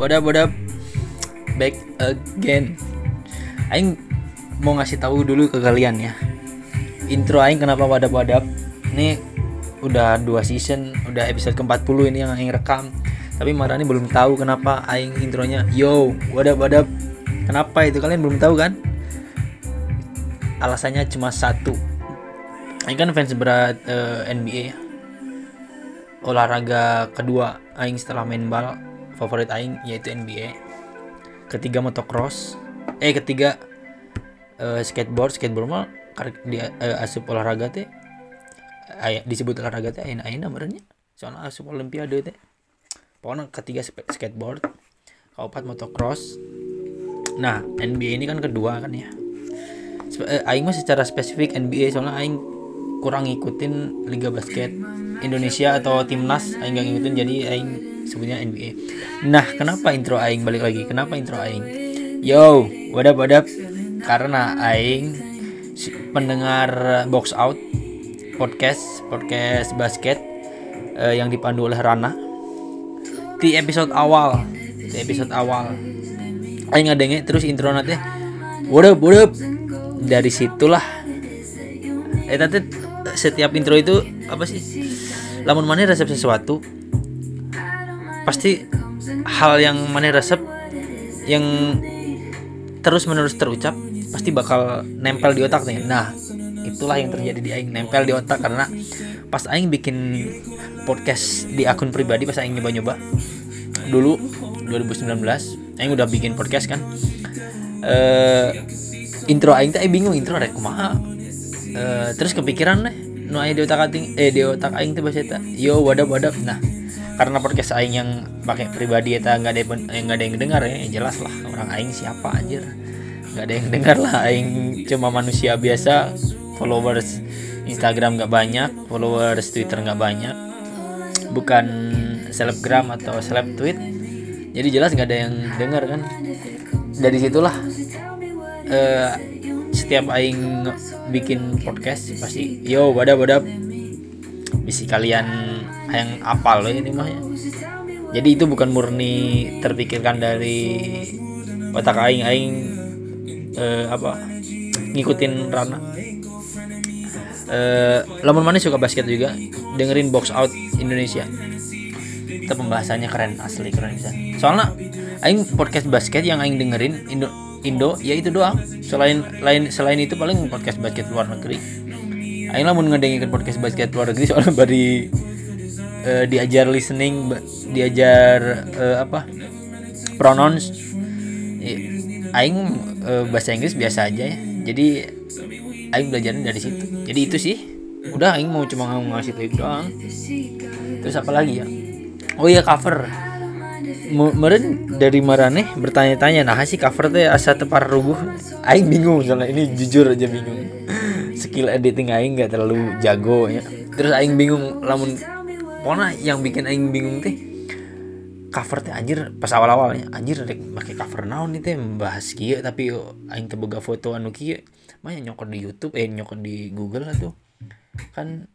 What up, what up? Back again. Aing mau ngasih tahu dulu ke kalian ya. Intro Aing kenapa wadap wadap? Ini udah dua season, udah episode ke-40 ini yang Aing rekam. Tapi Marani belum tahu kenapa Aing intronya Yo, wadap wadap. Kenapa itu kalian belum tahu kan? Alasannya cuma satu. Aing kan fans berat eh, NBA olahraga kedua aing setelah main bal favorit aing yaitu NBA ketiga motocross eh ketiga eh, skateboard. Skateboard mah kar- dia eh, asup olahraga teh. Disebut olahraga teh ayeuna ayeuna benernya soalnya asup olimpiade teh. Pokoknya ketiga skateboard. Keempat motocross nah NBA ini kan kedua kan ya. Eh, aing mah secara spesifik NBA soalnya aing kurang ngikutin liga basket Indonesia atau timnas. Aing gak ngikutin jadi aing sebutnya NBA. Nah, kenapa intro aing? Balik lagi? Kenapa intro aing? Yo, wadap wadap karena aing pendengar box out podcast podcast basket eh, yang dipandu oleh Rana. Di episode awal di episode awal. Aing ngadenge terus intro nanti. Wadap wadap dari situlah. Eh tadi setiap intro itu apa sih? Lamun mana resep sesuatu pasti hal yang mana resep yang terus menerus terucap pasti bakal nempel di otak nih. Nah itulah yang terjadi di aing nempel di otak karena pas aing bikin podcast di akun pribadi pas aing nyoba-nyoba dulu 2019 aing udah bikin podcast kan. Eh intro aing teh aing bingung intro rek kumaha? Eh, terus kepikiran deh nu aya di otak aing eh di otak aing teh bahasa yo wadap wadap nah karena podcast aing yang pakai pribadi eta nggak ada yang eh, nggak ada yang dengar ya jelas lah. Orang aing siapa anjir? Nggak ada yang dengar lah. Aing cuma manusia biasa. Followers Instagram nggak banyak followers Twitter nggak banyak. Bukan selebgram atau seleb tweet. Jadi jelas nggak ada yang dengar kan. Dari situlah eh, setiap aing bikin podcast pasti yo wadap wadap bisi kalian yang apal loh ini mah ya. Jadi itu bukan murni terpikirkan dari otak aing aing eh, apa ngikutin Rana. Eh lamun mana suka basket juga dengerin box out Indonesia. Itu pembahasannya keren asli keren bisa. Soalnya aing podcast basket yang aing dengerin Indo Indo ya itu doang. Selain lain selain itu paling podcast basket luar negeri. Aing mau ngedengerin podcast basket luar negeri soalnya bari eh, diajar listening diajar eh, apa? Pronounce I- aing eh, bahasa Inggris biasa aja ya. Jadi aing belajarnya dari situ. Jadi itu sih. Udah aing mau cuma ngasih tahu doang. Terus apa lagi ya? Oh iya cover. Meren dari marane bertanya-tanya nah sih cover teh asa tepar rubuh? Aing bingung soalnya ini jujur aja bingung. Skill editing aing nggak terlalu jago ya. Terus aing bingung lamun pokoknya yang bikin aing bingung teh cover teh anjir pas awal-awalnya anjir rek pakai cover naon nih teh membahas kieu tapi aing teu boga foto anu kieu mah nyokot di YouTube eh nyokot di Google lah tuh. Kan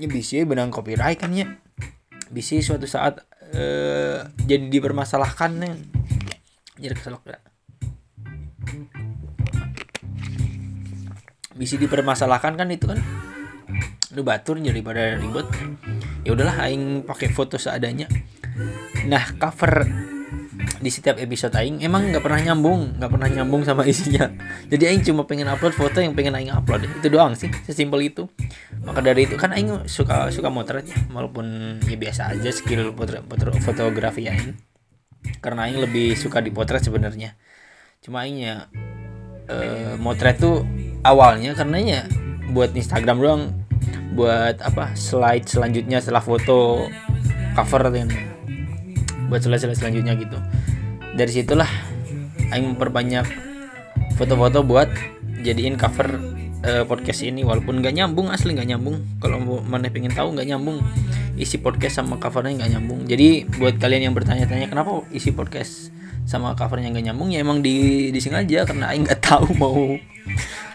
nya bisa benang copyright kan ya bisa suatu saat eh, jadi dipermasalahkan nih jadi keselak ya bisa dipermasalahkan kan itu kan lu batur jadi pada ribet. Ya udahlah aing pakai foto seadanya. Nah cover di setiap episode aing emang nggak pernah nyambung nggak pernah nyambung sama isinya. Jadi aing cuma pengen upload foto yang pengen aing upload. Itu doang sih sesimpel itu. Maka dari itu kan aing suka suka motret ya. Walaupun ya biasa aja skill potret, potret- fotografi aing. Karena aing lebih suka dipotret sebenarnya. Cuma aingnya eh, motret tuh awalnya karenanya buat Instagram doang buat apa slide selanjutnya setelah foto cover dan buat slide slide selanjutnya gitu. Dari situlah Aing memperbanyak foto-foto buat jadiin cover eh, podcast ini. Walaupun nggak nyambung asli nggak nyambung. Kalau mana pengen tahu nggak nyambung. Isi podcast sama covernya nggak nyambung. Jadi buat kalian yang bertanya-tanya kenapa isi podcast sama covernya nggak nyambung? Ya emang di disengaja karena Aing nggak tahu mau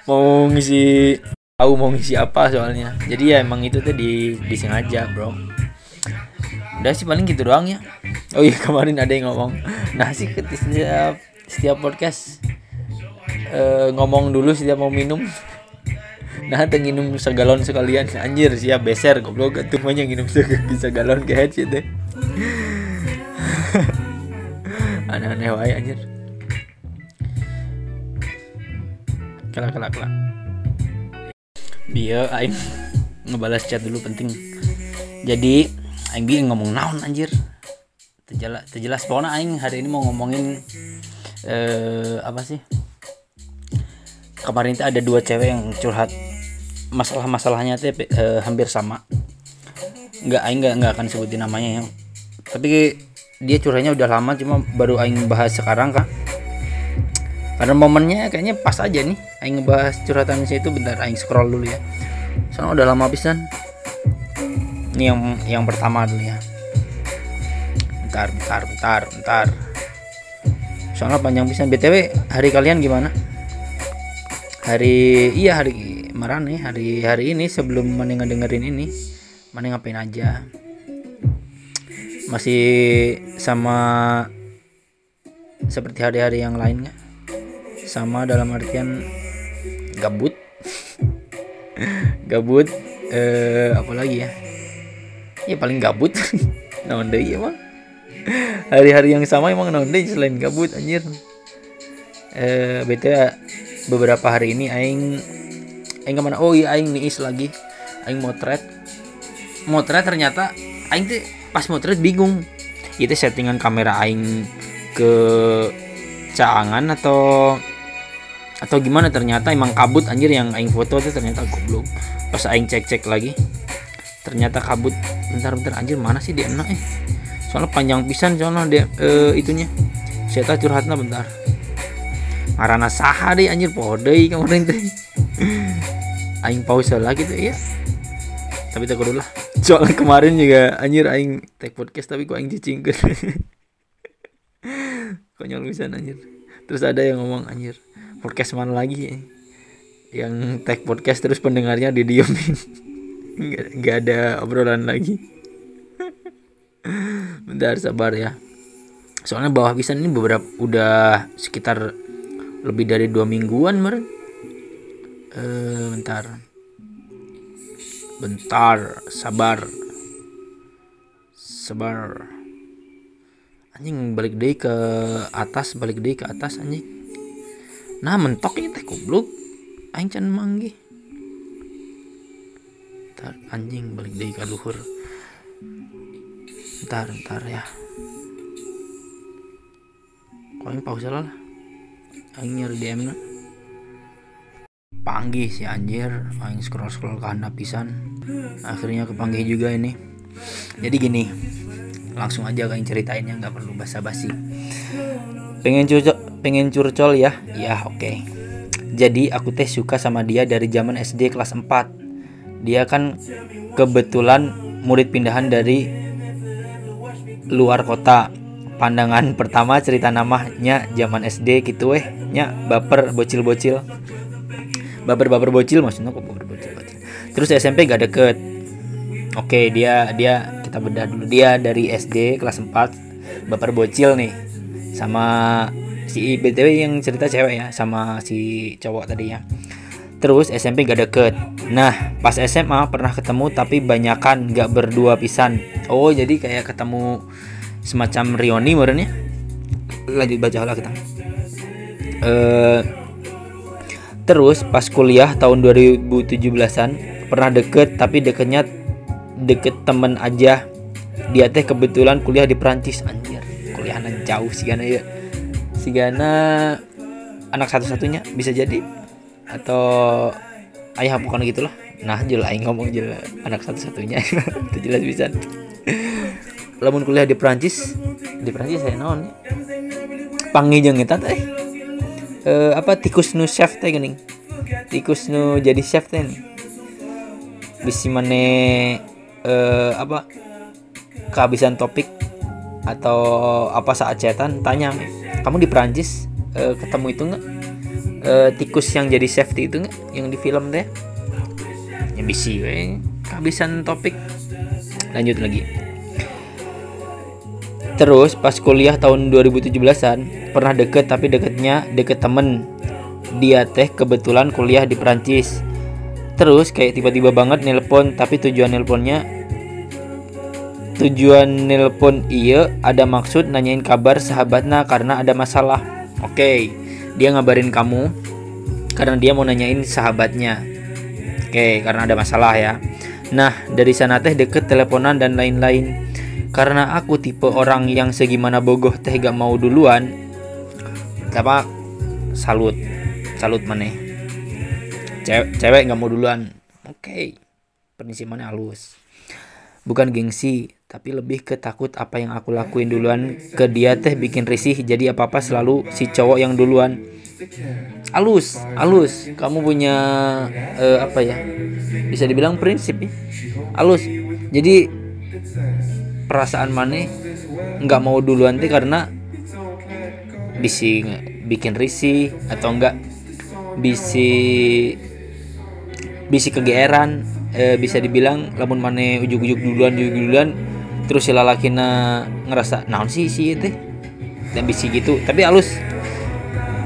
mau ngisi tahu mau ngisi apa soalnya. Jadi ya emang itu tuh di disengaja bro. Udah sih paling gitu doang ya. Oh iya kemarin ada yang ngomong. Nah sih setiap setiap podcast uh, ngomong dulu setiap mau minum. Nah tuh minum segalon sekalian. Anjir siap beser goblok. Tuh banyak minum segalon ke head sih deh aneh-aneh wae anjir. Kelak kelak kelak dia aing ngebalas chat dulu penting. Jadi aing bingung ngomong naon anjir? Terjelas terjelas. Pokoknya aing hari ini mau ngomongin eh apa sih? Kemarin itu ada dua cewek yang curhat. Masalah-masalahnya tuh eh, hampir sama. Nggak aing nggak nggak akan sebutin namanya ya. Tapi dia curhatnya udah lama cuma baru aing bahas sekarang kan karena momennya kayaknya pas aja nih. Aing ngebahas curhatan itu bentar aing scroll dulu ya. Soalnya udah lama pisan ini yang yang pertama dulu ya. Bentar bentar bentar bentar. Soalnya panjang pisan. Btw hari kalian gimana? Hari iya hari marah nih hari hari ini sebelum mana dengerin ini mana ngapain aja? Masih sama seperti hari-hari yang lainnya sama dalam artian gabut. Gabut eh apa lagi ya? Ya paling gabut. Naon deh ya bang? Hari-hari yang sama emang naon deh selain gabut anjir. Eh beta beberapa hari ini aing aing ke mana? Oh iya aing niis lagi. Aing motret. Motret ternyata aing tuh pas motret bingung. Itu settingan kamera aing ke caangan atau atau gimana ternyata emang kabut anjir yang aing foto tuh ternyata goblok. Pas aing cek-cek lagi ternyata kabut. Bentar-bentar anjir mana sih dia enak eh? Soalnya panjang pisan soalnya dia uh, itunya. Saya tahu curhatnya bentar. Marana saha deh anjir podei kemarin teh aing pause lagi tuh ya tapi tak lah. Soalnya kemarin juga anjir aing take podcast tapi kok aing cicing konyol bisa anjir. Terus ada yang ngomong anjir podcast mana lagi? Ya? yang take podcast terus pendengarnya didiemin. Nggak, nggak ada obrolan lagi. Bentar sabar ya. Soalnya bawah bisa ini beberapa udah sekitar lebih dari dua mingguan meren uh, bentar. Bentar sabar. Sabar. Anjing balik deh ke atas balik deh ke atas anjing nah mentok ini teh goblok aing can manggi bentar anjing balik deh ke luhur bentar bentar ya. Kok aing pause lah? Aing nyari DM na. Panggih si anjir. Aing scroll scroll ke pisan. Akhirnya kepanggih juga ini. Jadi gini langsung aja kayak ceritainnya nggak perlu basa-basi pengen curcol pengen curcol ya? Ya oke. Okay. jadi aku teh suka sama dia dari zaman SD kelas 4 dia kan kebetulan murid pindahan dari luar kota. Pandangan pertama cerita namanya zaman SD gitu eh nya baper bocil-bocil. Baper-baper bocil maksudnya kok baper bocil bocil. Terus SMP gak deket. Oke dia dia kita bedah dulu. Dia dari SD kelas 4 baper bocil nih sama si btw yang cerita cewek ya sama si cowok tadi ya. Terus SMP gak deket. Nah pas SMA pernah ketemu tapi banyakan gak berdua pisan. Oh jadi kayak ketemu semacam Rioni ya? Lanjut baca lah kita. Uh, Terus pas kuliah tahun 2017-an pernah deket tapi deketnya deket temen aja. Dia teh kebetulan kuliah di Perancis anjir. Kuliahnya jauh sih karena ya. Si Gana anak satu-satunya bisa jadi atau ayah bukan gitu loh. Nah, jelas aing ngomong jelas anak satu-satunya. Itu jelas bisa. Lamun kuliah di Perancis, di Perancis saya non. Panggil jeung eta teh uh, apa tikus nu chef teh gini tikus nu jadi chef teh nih bisi mana uh, apa kehabisan topik atau apa saat chatan tanya kamu di Perancis uh, ketemu itu nggak? Uh, tikus yang jadi chef itu nggak? Yang di film teh? Ya bisi kehabisan topik. Lanjut lagi. Terus pas kuliah tahun 2017an pernah deket tapi deketnya deket temen. Dia teh kebetulan kuliah di Perancis. Terus kayak tiba-tiba banget nelpon tapi tujuan nelponnya tujuan nelpon iya ada maksud nanyain kabar sahabatnya karena ada masalah. Oke dia ngabarin kamu karena dia mau nanyain sahabatnya. Oke karena ada masalah ya. Nah dari sana teh deket teleponan dan lain-lain. Karena aku tipe orang yang segimana bogoh teh gak mau duluan apa salut salut mana cewek cewek nggak mau duluan. Oke okay. mana halus bukan gengsi tapi lebih ke takut apa yang aku lakuin duluan. Ke dia teh bikin risih jadi apa apa selalu si cowok yang duluan. Halus halus kamu punya uh, apa ya? Bisa dibilang prinsip ya. Halus jadi perasaan mana nggak mau duluan teh karena bisi bikin risih atau enggak bisi bisi kegeeran. E, bisa dibilang lamun mana ujuk-ujuk duluan ujuk duluan terus si lalakina ngerasa naon sih sih itu dan bisi gitu. Tapi halus.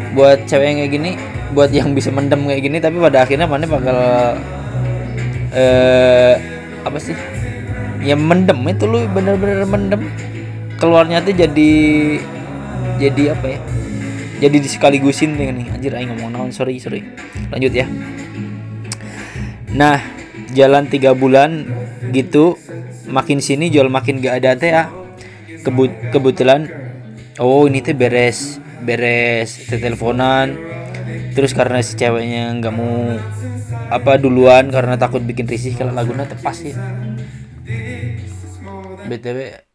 Buat cewek yang kayak gini buat yang bisa mendem kayak gini tapi pada akhirnya mana bakal eh apa sih? Ya mendem itu lu bener-bener mendem. Keluarnya tuh jadi jadi apa ya? Jadi disekaligusin dengan nih anjir aing ngomong naon sorry sorry. Lanjut ya. Nah jalan tiga bulan gitu makin sini jual makin gak ada teh ya Kebut kebetulan oh ini teh beres beres teleponan. Terus karena si ceweknya nggak mau apa duluan karena takut bikin risih kalau lagunya tepas ya. Btw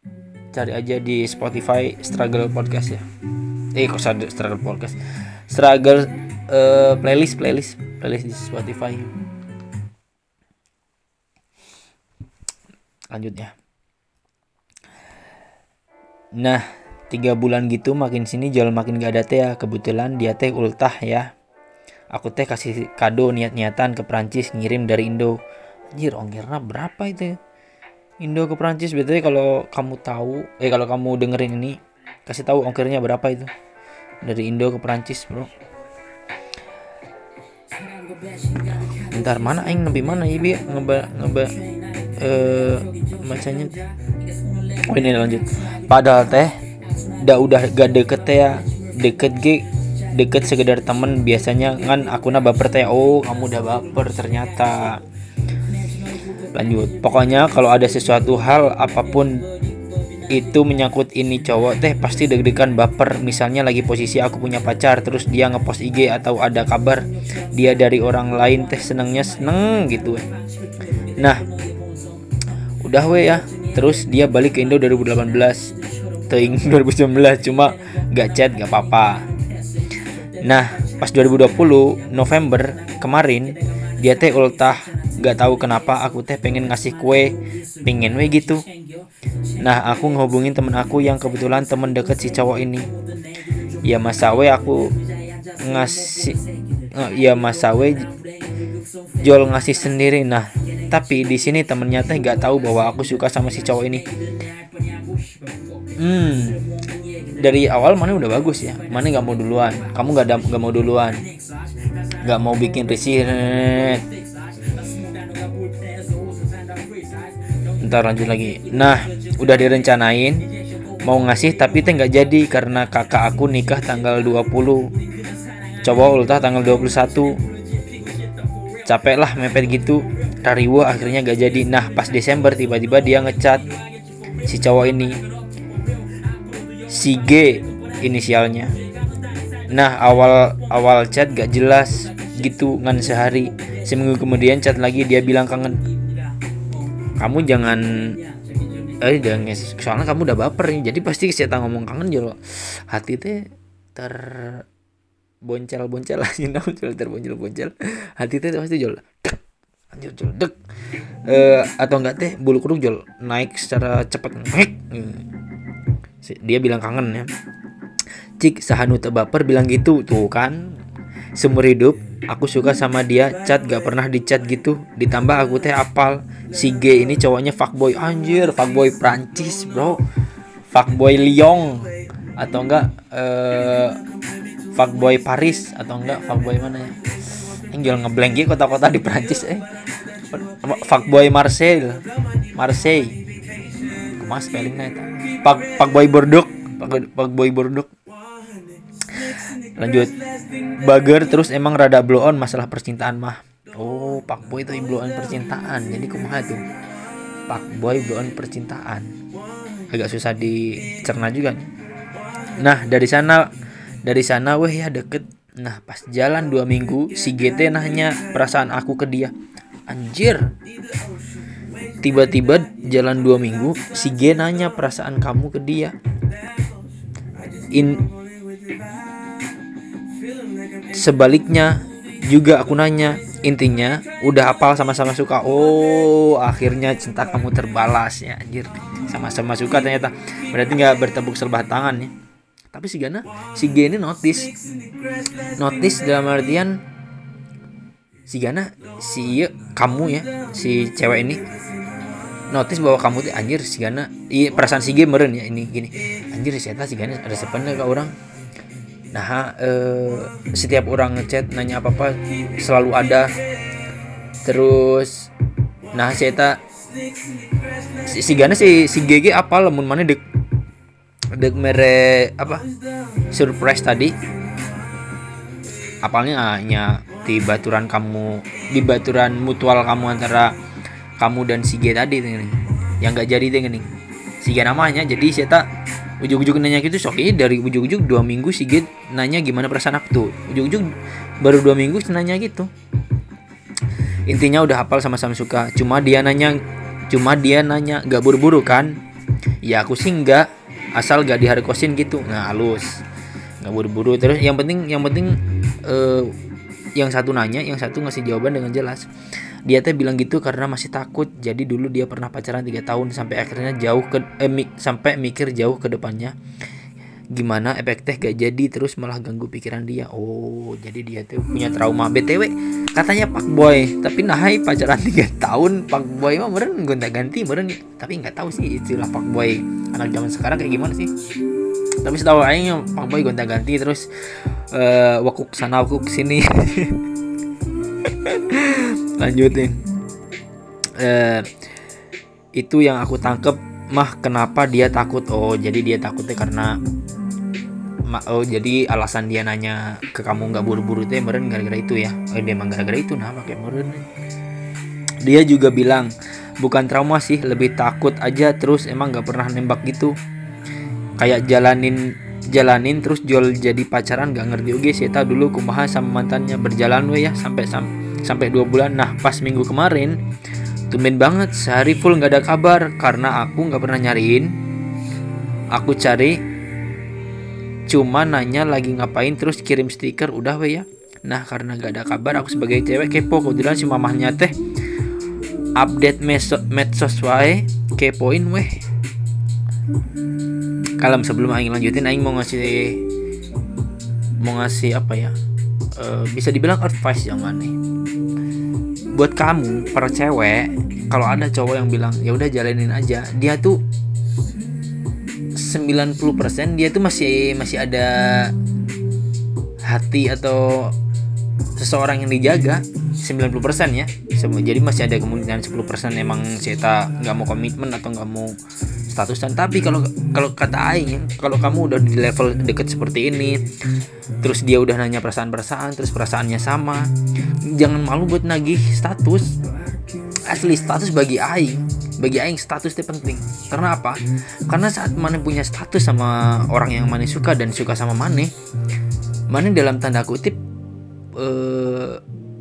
cari aja di Spotify struggle podcast ya. Eh kok struggle podcast? Struggle uh, playlist playlist playlist di Spotify lanjut ya nah tiga bulan gitu makin sini jual makin gak ada teh ya. Kebetulan dia teh ultah ya. Aku teh kasih kado niat-niatan ke Prancis ngirim dari Indo. Anjir ongkirnya berapa itu? Indo ke Prancis betulnya kalau kamu tahu eh kalau kamu dengerin ini kasih tahu ongkirnya berapa itu. Dari Indo ke Perancis bro. Ntar mana aing nabi mana ya biar ngeba ngeba eh macanya oh ini lanjut. Padahal teh udah udah gak deket teh ya. Deket ge deket sekedar temen. Biasanya kan aku baper teh oh kamu udah baper ternyata. Lanjut. Pokoknya kalau ada sesuatu hal apa pun itu menyangkut ini cowok teh pasti deg-degan baper. Misalnya lagi posisi aku punya pacar terus dia ngepost IG atau ada kabar dia dari orang lain teh senengnya seneng gitu. Nah udah we ya. Terus dia balik ke Indo 2018 teing 2019 cuma gak chat gak apa-apa. Nah pas 2020 November kemarin dia teh ultah gak tahu kenapa aku teh pengen ngasih kue. Pengen we gitu. Nah, aku ngehubungin temen aku yang kebetulan temen deket si cowok ini. Ya Mas Sawe aku ngasih ya Mas Sawe jual ngasih sendiri. Nah, tapi di sini temennya teh gak tahu bahwa aku suka sama si cowok ini. Hmm, dari awal mana udah bagus ya. Mana nggak mau duluan. Kamu nggak nggak mau duluan. Nggak mau bikin risih ntar lanjut lagi nah udah direncanain mau ngasih tapi teh nggak jadi karena kakak aku nikah tanggal 20 coba ultah tanggal 21 capek lah mepet gitu. Rariwo akhirnya gak jadi. Nah pas Desember tiba-tiba dia ngecat si cowok ini. Si G inisialnya. Nah awal awal chat gak jelas gitu ngan sehari. Seminggu kemudian chat lagi dia bilang kangen. Kamu jangan eh jangan soalnya kamu udah baper nih. Jadi pasti saya ngomong kangen jolo hati teh ter boncel boncel aja namun jol terboncel boncel hati teh pasti jol. Anjir jol. Dek uh, atau enggak teh bulu kuduk jol naik secara cepat naik dia bilang kangen ya. Cik sahanu baper bilang gitu. Tuh kan. Seumur hidup aku suka sama dia. Chat gak pernah di chat gitu. Ditambah aku teh apal. Si G ini cowoknya fuckboy. Anjir fuckboy Prancis bro. Fuckboy Lyon atau enggak uh, fuckboy Paris atau enggak? Fuckboy mana ya? Tinggal ngeblank gitu kota-kota di Prancis eh. Fuckboy Marseille. Marseille. Kemas spellingnya itu? Fuck fuckboy Bordeaux. Fuckboy Bordeaux. Lanjut. Bager terus emang rada blow on masalah percintaan mah. Oh pak boy itu blow on percintaan. Jadi kumaha tuh? Pak boy blow on percintaan. Agak susah dicerna juga nah dari sana dari sana weh ya deket. Nah pas jalan dua minggu si GT nanya perasaan aku ke dia. Anjir. Tiba-tiba jalan dua minggu si G nanya perasaan kamu ke dia. In sebaliknya juga aku nanya intinya udah hafal sama-sama suka? Oh akhirnya cinta kamu terbalas ya anjir. Sama-sama suka ternyata. Berarti nggak bertepuk sebelah tangan ya tapi si Gana si G ini notice. Notice dalam artian si Gana si kamu ya si cewek ini. Notice bahwa kamu tuh anjir si Gana iya perasaan si G meren ya ini gini. Anjir si Eta si Gana ada sepennya ke orang? Nah eh, setiap orang ngechat nanya apa apa selalu ada. Terus nah saya tak si, si Gana si si GG apa lemun mana dek dek mere apa surprise tadi. Apalnya hanya di baturan kamu di baturan mutual kamu antara kamu dan si G tadi nih yang nggak jadi nih si G namanya jadi saya tak ujung-ujung nanya gitu sok. Ini dari ujung-ujung dua minggu si Git nanya gimana perasaan aku tuh. Ujung-ujung baru dua minggu nanya gitu. Intinya udah hafal sama-sama suka. Cuma dia nanya cuma dia nanya gak buru-buru kan? Ya aku sih nggak asal gak diharkosin gitu. Nah halus. Nggak buru-buru. Terus yang penting yang penting uh, yang satu nanya yang satu ngasih jawaban dengan jelas. Dia teh bilang gitu karena masih takut. Jadi dulu dia pernah pacaran tiga tahun sampai akhirnya jauh ke eh, mi, sampai mikir jauh ke depannya gimana efek teh gak jadi terus malah ganggu pikiran dia. Oh jadi dia tuh punya trauma. Btw katanya pak boy. Tapi nahai pacaran tiga tahun pak boy mah meren gonta ganti meren tapi nggak tahu sih istilah pak boy anak zaman sekarang kayak gimana sih. Tapi setahu aing pak boy gonta ganti terus uh, wakuk sana wakuk sini. Lanjutin. Eh, itu yang aku tangkep mah kenapa dia takut? Oh jadi dia takutnya karena oh jadi alasan dia nanya ke kamu nggak buru-buru teh meren gara-gara itu ya? Oh dia emang gara-gara itu nah pakai meren. Dia juga bilang bukan trauma sih lebih takut aja terus emang nggak pernah nembak gitu. Kayak jalanin jalanin terus jual jadi pacaran gak ngerti. Oke sih dulu kumaha sama mantannya berjalan we ya sampai sampai dua bulan. Nah pas minggu kemarin tumben banget sehari full nggak ada kabar karena aku nggak pernah nyariin. Aku cari cuma nanya lagi ngapain terus kirim stiker udah we ya. Nah karena gak ada kabar aku sebagai cewek kepo kebetulan si mamahnya teh update medsos, wae kepoin weh kalem sebelum aing lanjutin aing mau ngasih mau ngasih apa ya uh, bisa dibilang advice yang mana buat kamu para cewek kalau ada cowok yang bilang ya udah jalanin aja dia tuh 90% dia tuh masih masih ada hati atau seseorang yang dijaga 90% ya. Jadi masih ada kemungkinan 10% emang saya nggak mau komitmen atau nggak mau statusan tapi kalau kalau kata aing kalau kamu udah di level deket seperti ini terus dia udah nanya perasaan-perasaan terus perasaannya sama jangan malu buat nagih status. Asli status bagi aing bagi aing status itu penting. Karena apa? Karena saat mana punya status sama orang yang mana suka dan suka sama mana mana dalam tanda kutip uh,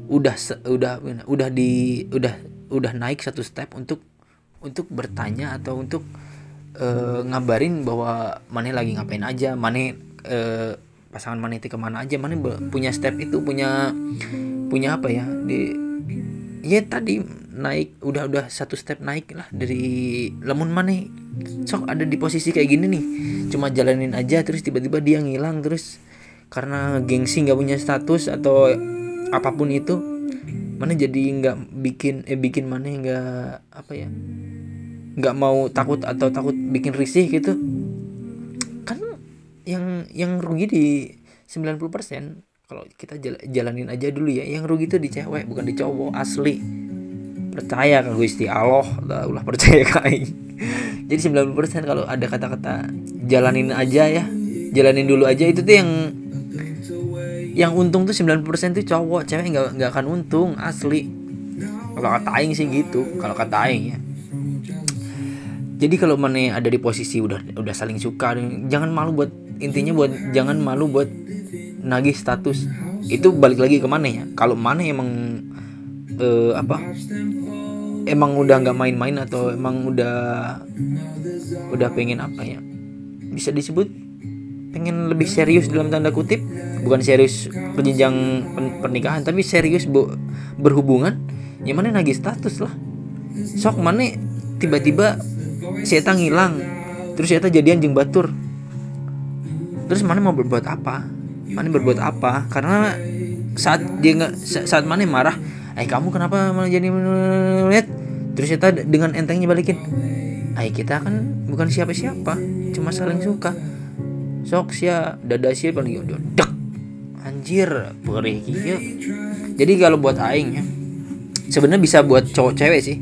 udah udah udah di udah udah naik satu step untuk untuk bertanya atau untuk uh, ngabarin bahwa mana lagi ngapain aja mana uh, pasangan mana itu ke mana aja. Mana punya step itu punya punya apa ya di ya tadi naik udah udah satu step naik lah dari lemon mana sok ada di posisi kayak gini nih cuma jalanin aja terus tiba-tiba dia ngilang terus karena gengsi nggak punya status atau apa pun itu mana jadi nggak bikin eh bikin mana nggak apa ya nggak mau takut atau takut bikin risih gitu yang yang rugi di 90% kalau kita jalanin aja dulu ya yang rugi itu di cewek bukan di cowok asli. Percaya ke Gusti Allah ulah percaya ke aing. Jadi 90% kalau ada kata-kata jalanin aja ya jalanin dulu aja itu tuh yang yang untung tuh 90% tuh cowok cewek nggak nggak akan untung asli. Kalau kata aing sih gitu kalau kata aing ya jadi kalau mana ada di posisi udah udah saling suka jangan malu buat intinya buat jangan malu buat nagih status. Itu balik lagi ke mana ya? Kalau mana emang uh, apa? Emang udah nggak main-main atau emang udah udah pengen apa ya? Bisa disebut pengen lebih serius dalam tanda kutip. Bukan serius penjenjang pernikahan tapi serius bu berhubungan. Ya mana nagih status lah. Sok mana tiba-tiba saya ngilang. Terus saya jadian jeng batur. Terus mana mau berbuat apa? Mana berbuat apa? Karena saat dia nggak saat mana marah eh kamu kenapa malah jadi lihat? Terus saya dengan entengnya balikin ay kita kan bukan siapa-siapa cuma saling suka. Sok sia dada sia paling dek! Anjir perih gitu jadi kalau buat aing ya sebenarnya bisa buat cowok cewek sih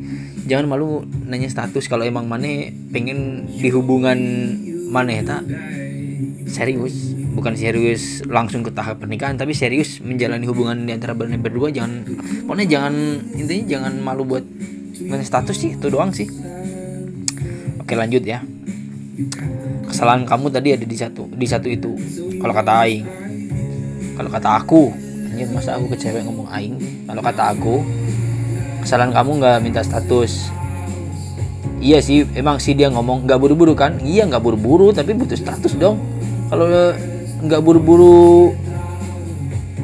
jangan malu nanya status kalau emang mana pengen di hubungan mana tak? Serius bukan serius langsung ke tahap pernikahan tapi serius menjalani hubungan di antara berdua jangan pokoknya jangan intinya jangan malu buat nanya status sih itu doang sih. Oke lanjut ya. Kesalahan kamu tadi ada di satu di satu itu kalau kata aing. Kalau kata aku anjir masa aku ke cewek ngomong aing? Kalau kata aku kesalahan kamu nggak minta status. Iya sih emang sih dia ngomong nggak buru-buru kan? Iya nggak buru-buru tapi butuh status dong. Kalau nggak buru-buru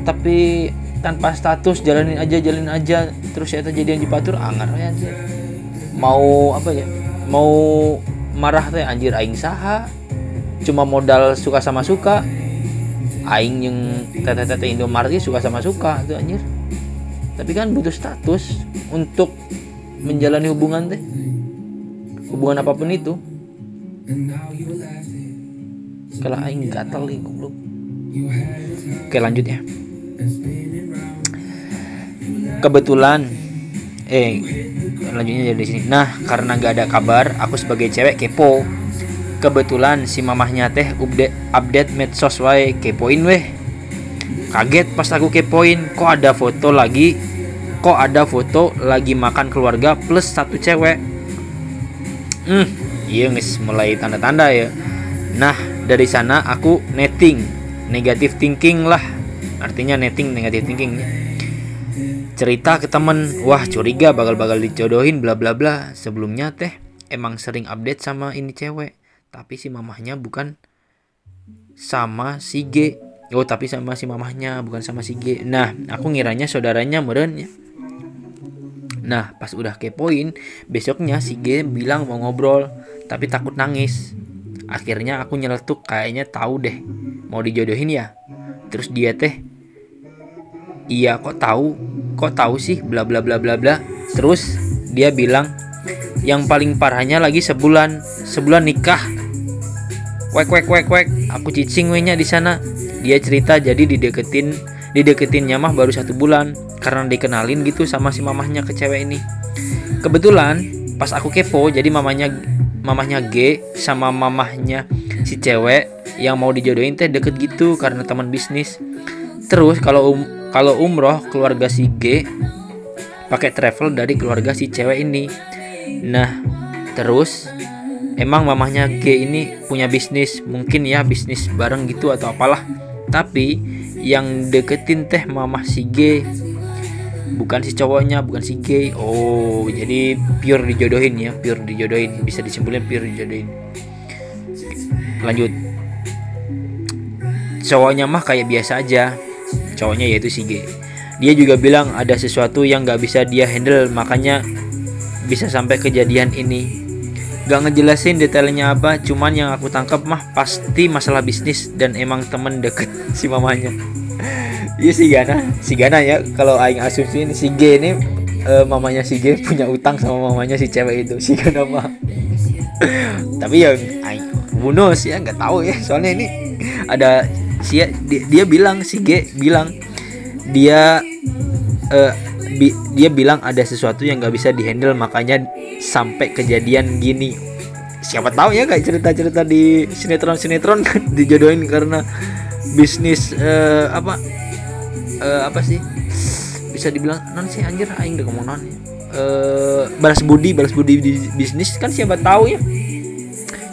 tapi tanpa status jalanin aja jalanin aja. Terus saya terjadi yang dipatur angar ya mau apa ya? Mau marah teh anjir aing saha. Cuma modal suka sama suka aing yang tete-tete Indomaret suka sama suka tuh anjir tapi kan butuh status untuk menjalani hubungan teh. Hubungan apa pun itu. Kalau aing gatal nih goblok. Oke lanjut ya. Kebetulan eh lanjutnya dari sini. Nah karena gak ada kabar aku sebagai cewek kepo. Kebetulan si mamahnya teh update update medsos wae kepoin weh kaget pas aku kepoin kok ada foto lagi kok ada foto lagi makan keluarga plus satu cewek. Hmm iya guys mulai tanda-tanda ya. Nah dari sana aku netting negatif thinking lah. Artinya netting negatif thinking. Cerita ke temen wah curiga bakal-bakal dijodohin bla bla bla. Sebelumnya teh emang sering update sama ini cewek. Tapi si mamahnya bukan sama si G oh tapi sama si mamahnya bukan sama si G. Nah aku ngiranya saudaranya meren ya. Nah pas udah kepoin besoknya si G bilang mau ngobrol tapi takut nangis. Akhirnya aku nyeletuk kayaknya tahu deh mau dijodohin ya. Terus dia teh iya kok tahu? Kok tahu sih? Bla bla bla bla bla. Terus dia bilang yang paling parahnya lagi sebulan sebulan nikah. Wek wek wek wek. Aku cicing wenya di sana dia cerita jadi dideketin dideketin nyamah baru satu bulan karena dikenalin gitu sama si mamahnya ke cewek ini. Kebetulan pas aku kepo jadi mamanya mamahnya G sama mamahnya si cewek yang mau dijodohin teh deket gitu karena teman bisnis. Terus kalau um, kalau umroh keluarga si G pakai travel dari keluarga si cewek ini. Nah terus emang mamahnya G ini punya bisnis mungkin ya bisnis bareng gitu atau apalah tapi yang deketin teh mamah si G. Bukan si cowoknya bukan si G. Oh jadi pure dijodohin ya pure dijodohin. Bisa disimpulin pure dijodohin. Lanjut. Cowoknya mah kayak biasa aja. Cowoknya yaitu si G. Dia juga bilang ada sesuatu yang gak bisa dia handle makanya bisa sampai kejadian ini Gak ngejelasin detailnya apa, cuman yang aku tangkap mah pasti masalah bisnis dan emang temen deket si mamanya. Iya si Gana, si Gana ya. Kalau aing asumsiin si G ini uh, mamanya si G punya utang sama mamanya si cewek itu, si Gana mah. Tapi ya aing knows ya nggak tahu ya soalnya ini ada si dia, dia bilang si G bilang dia uh, bi, dia bilang ada sesuatu yang nggak bisa dihandle makanya sampai kejadian gini. Siapa tahu ya kayak cerita-cerita di sinetron-sinetron dijodohin karena bisnis uh, apa uh, apa sih? Bisa dibilang non sih anjir aing udah ngomong non. Uh, balas budi balas budi di bisnis kan siapa tahu ya.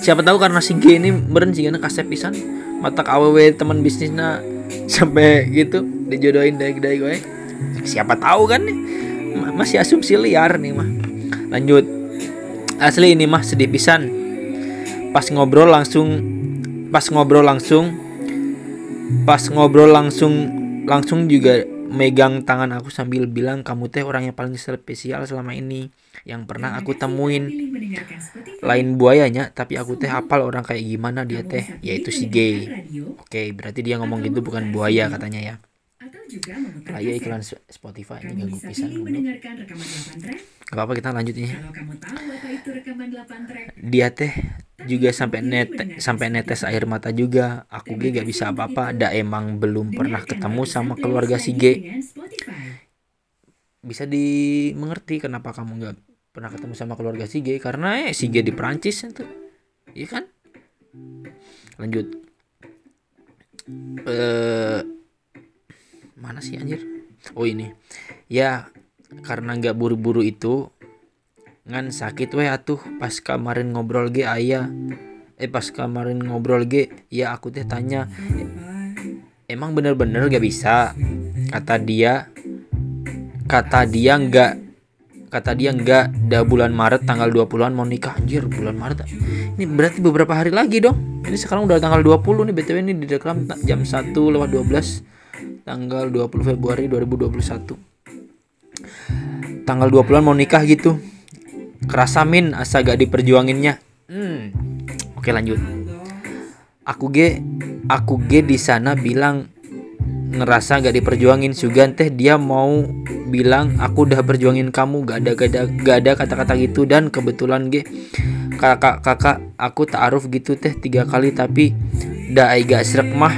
Siapa tahu karena si G ini beren sih karena kasep pisan. Mata aww teman bisnisnya sampai gitu dijodohin dari dari gue siapa tahu kan nih. Masih asumsi liar nih mah. Lanjut. Asli ini mah sedih pisan. Pas ngobrol langsung pas ngobrol langsung pas ngobrol langsung langsung juga megang tangan aku sambil bilang kamu teh orang yang paling spesial selama ini yang pernah aku temuin. Lain buayanya tapi aku teh hafal orang kayak gimana dia teh yaitu si gay. Oke berarti dia ngomong gitu bukan buaya katanya ya Raya iklan Spotify ini gak pisan Gak apa-apa kita lanjut ini. Dia teh juga sampai net sampai netes air mata juga. Aku G gak bisa apa-apa. da emang belum pernah ketemu sama keluarga si G. bisa dimengerti kenapa kamu gak pernah ketemu sama keluarga si G karena eh si G di Perancis itu. Iya kan? Lanjut. Eh mana sih anjir? Oh ini. Ya karena nggak buru-buru itu ngan sakit weh atuh. Pas kemarin ngobrol ge ayah. Eh pas kemarin ngobrol ge ya aku teh tanya emang bener-bener gak bisa? Kata dia kata dia nggak kata dia nggak. Dah bulan Maret tanggal 20-an mau nikah. Anjir bulan Maret. Ini berarti beberapa hari lagi dong. Ini sekarang udah tanggal 20 nih BTW ini di reklam jam 1 lewat 12 tanggal 20 Februari 2021 tanggal 20-an mau nikah gitu. Kerasa min asa gak diperjuanginnya. Hmm. oke lanjut. Aku ge aku ge di sana bilang ngerasa gak diperjuangin. Sugan teh dia mau bilang aku udah perjuangin kamu. Gak ada gak ada gak ada kata-kata gitu. Dan kebetulan ge kakak kakak aku taaruf gitu teh tiga kali. Tapi dah gak serak mah?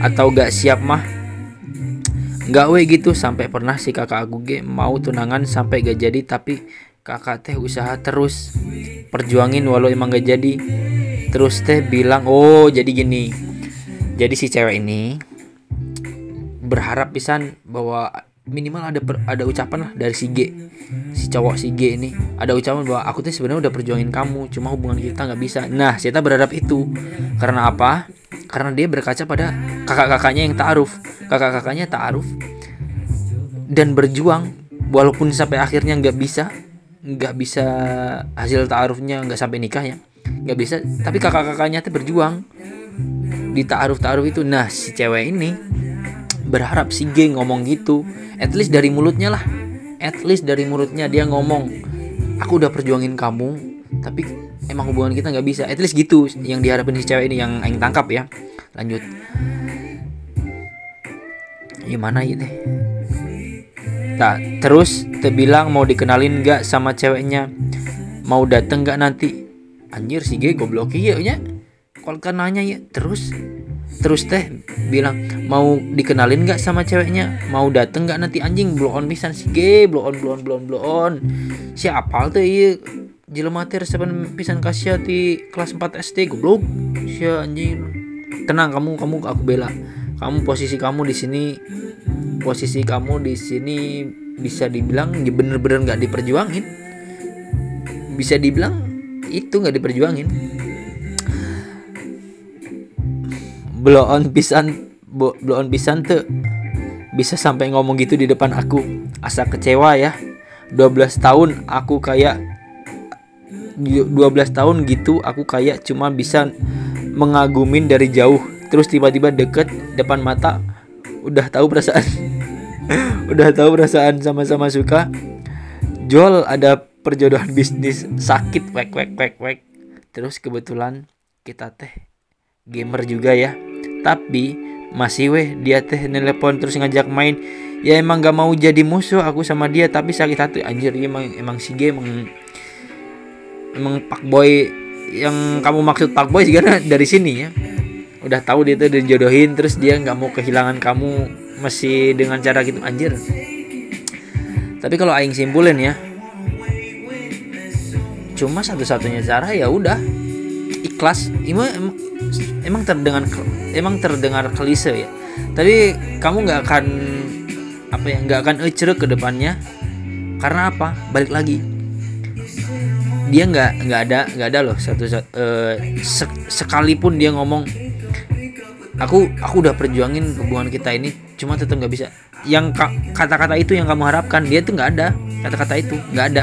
Atau gak siap mah nggak we gitu sampai pernah si kakak aku ge mau tunangan sampai gak jadi tapi kakak teh usaha terus perjuangin walau emang gak jadi. Terus teh bilang oh jadi gini jadi si cewek ini berharap pisan bahwa minimal ada per, ada ucapan lah dari si G si cowok si G ini. Ada ucapan bahwa aku teh sebenarnya udah perjuangin kamu cuma hubungan kita nggak bisa. Nah kita berharap itu. Karena apa karena dia berkaca pada kakak-kakaknya yang taaruf. Kakak-kakaknya taaruf. Dan berjuang walaupun sampai akhirnya nggak bisa nggak bisa hasil taarufnya nggak sampai nikah ya nggak bisa. Tapi kakak-kakaknya tuh berjuang. Di taaruf taaruf itu nah si cewek ini berharap si G ngomong gitu. At least dari mulutnya lah. At least dari mulutnya dia ngomong aku udah perjuangin kamu tapi emang hubungan kita nggak bisa. At least gitu yang diharapin si cewek ini yang aing tangkap ya. Lanjut. Gimana ya deh? Tak terus terbilang mau dikenalin gak sama ceweknya? Mau dateng gak nanti? Anjir si G goblok iya nya Kalau kan nanya ya terus. Terus teh bilang mau dikenalin gak sama ceweknya? Mau dateng gak nanti? Anjing blow on pisan si G Blow on blow on blow on blow on. Siapa tuh iya Jelema teh resepan pisan kasih di kelas 4 SD goblok. Si anjing. Tenang kamu kamu aku bela. Kamu posisi kamu di sini posisi kamu di sini bisa dibilang ya bener-bener nggak diperjuangin. Bisa dibilang itu nggak diperjuangin. Blow on pisan blow on pisan tuh bisa sampai ngomong gitu di depan aku. Asa kecewa ya. 12 tahun aku kayak 12 tahun gitu aku kayak cuma bisa mengagumin dari jauh. Terus tiba-tiba deket depan mata udah tahu perasaan. Udah tahu perasaan sama-sama suka. Jol ada perjodohan bisnis sakit wek wek wek wek. Terus kebetulan kita teh gamer juga ya. Tapi masih weh dia teh nelpon terus ngajak main. Ya emang gak mau jadi musuh aku sama dia tapi sakit hati. Anjir emang emang si game emang emang pak boy yang kamu maksud Pak Boy juga dari sini ya. Udah tahu dia tuh dijodohin terus dia nggak mau kehilangan kamu masih dengan cara gitu. Anjir. Tapi kalau aing simpulin ya cuma satu-satunya cara ya udah. Ikhlas. Emang emang terdengar emang terdengar klise ya. Tapi kamu nggak akan apa ya nggak akan ecerek ke depannya. Karena apa? Balik lagi dia nggak nggak ada nggak ada loh satu uh, sek, sekalipun dia ngomong aku aku udah perjuangin hubungan kita ini cuma tetap nggak bisa. Yang kata-kata itu yang kamu harapkan dia tuh nggak ada. Kata-kata itu nggak ada.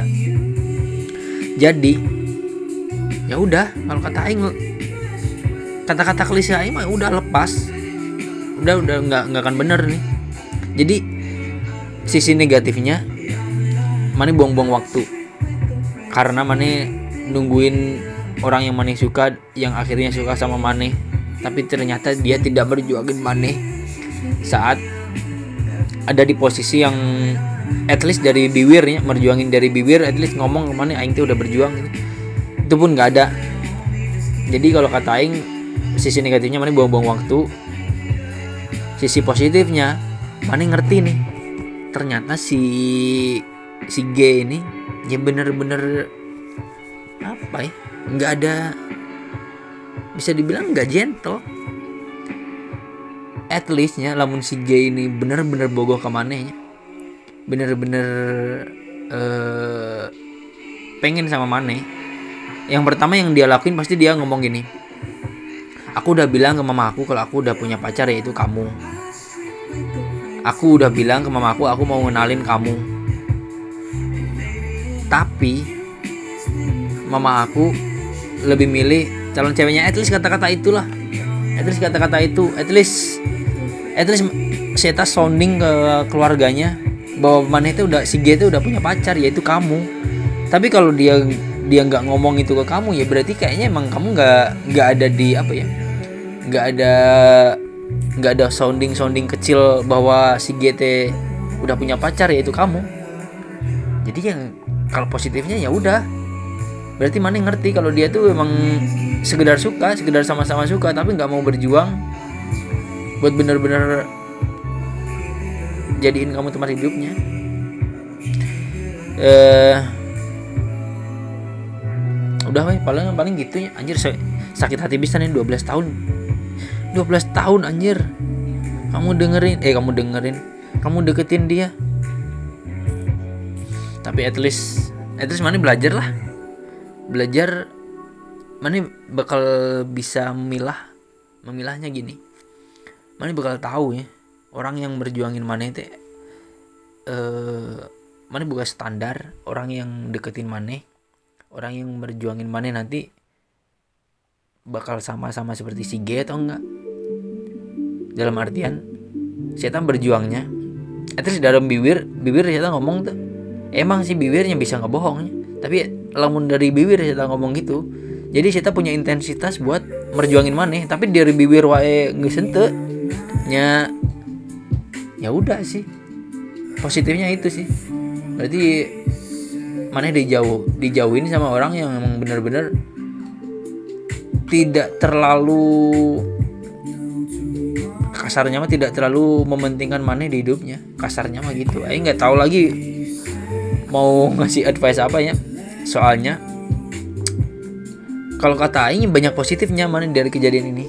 Jadi ya udah kalau kata Aing kata-kata klise Aing mah udah lepas. Udah udah nggak nggak akan bener nih. Jadi sisi negatifnya mana buang-buang waktu karena mana nungguin orang yang mana suka yang akhirnya suka sama mana tapi ternyata dia tidak berjuangin mana saat ada di posisi yang at least dari bibir ya merjuangin dari bibir at least ngomong ke mana aing tuh udah berjuang. Itu pun nggak ada. Jadi kalau kata aing sisi negatifnya mana buang-buang waktu. Sisi positifnya mana ngerti nih ternyata si si G ini ya bener-bener apa ya? Nggak ada bisa dibilang nggak gentle. At leastnya lamun si G ini bener-bener bogoh ke manehnya. Bener-bener uh, pengen sama Mane yang pertama yang dia lakuin pasti dia ngomong gini aku udah bilang ke mama aku kalau aku udah punya pacar yaitu kamu. Aku udah bilang ke mama aku aku mau ngenalin kamu tapi mama aku lebih milih calon ceweknya. At least kata-kata itulah. At least kata-kata itu. At least at least saya sounding ke keluarganya bahwa mana itu udah si G itu udah punya pacar yaitu kamu. Tapi kalau dia dia nggak ngomong itu ke kamu ya berarti kayaknya emang kamu nggak nggak ada di apa ya nggak ada nggak ada sounding sounding kecil bahwa si GT udah punya pacar yaitu kamu. Jadi yang kalau positifnya ya udah. Berarti mana ngerti kalau dia tuh emang sekedar suka sekedar sama-sama suka tapi nggak mau berjuang buat bener-bener jadiin kamu tempat hidupnya. Eh udah weh paling paling gitu ya. Anjir sakit hati bisa nih 12 tahun. 12 tahun anjir. Kamu dengerin eh kamu dengerin. Kamu deketin dia tapi at least at least mana belajar lah. Belajar mana bakal bisa memilah memilahnya gini. Mana bakal tahu ya orang yang berjuangin mana itu eh mana bukan standar orang yang deketin mana orang yang berjuangin mana nanti bakal sama-sama seperti si G atau enggak. Dalam artian saya berjuangnya. Itu dalam bibir bibir saya ngomong tuh emang sih bibirnya bisa ngebohong. Tapi lamun dari bibir kita ngomong gitu jadi kita punya intensitas buat merjuangin mana tapi dari bibir wae nggak sente nya ya udah sih. Positifnya itu sih. Berarti mana dijauh dijauhin sama orang yang emang bener-bener tidak terlalu kasarnya mah tidak terlalu mementingkan mana di hidupnya. Kasarnya mah gitu. Ayo nggak tahu lagi mau ngasih advice apa ya? Soalnya kalau kata Aing banyak positifnya mana dari kejadian ini.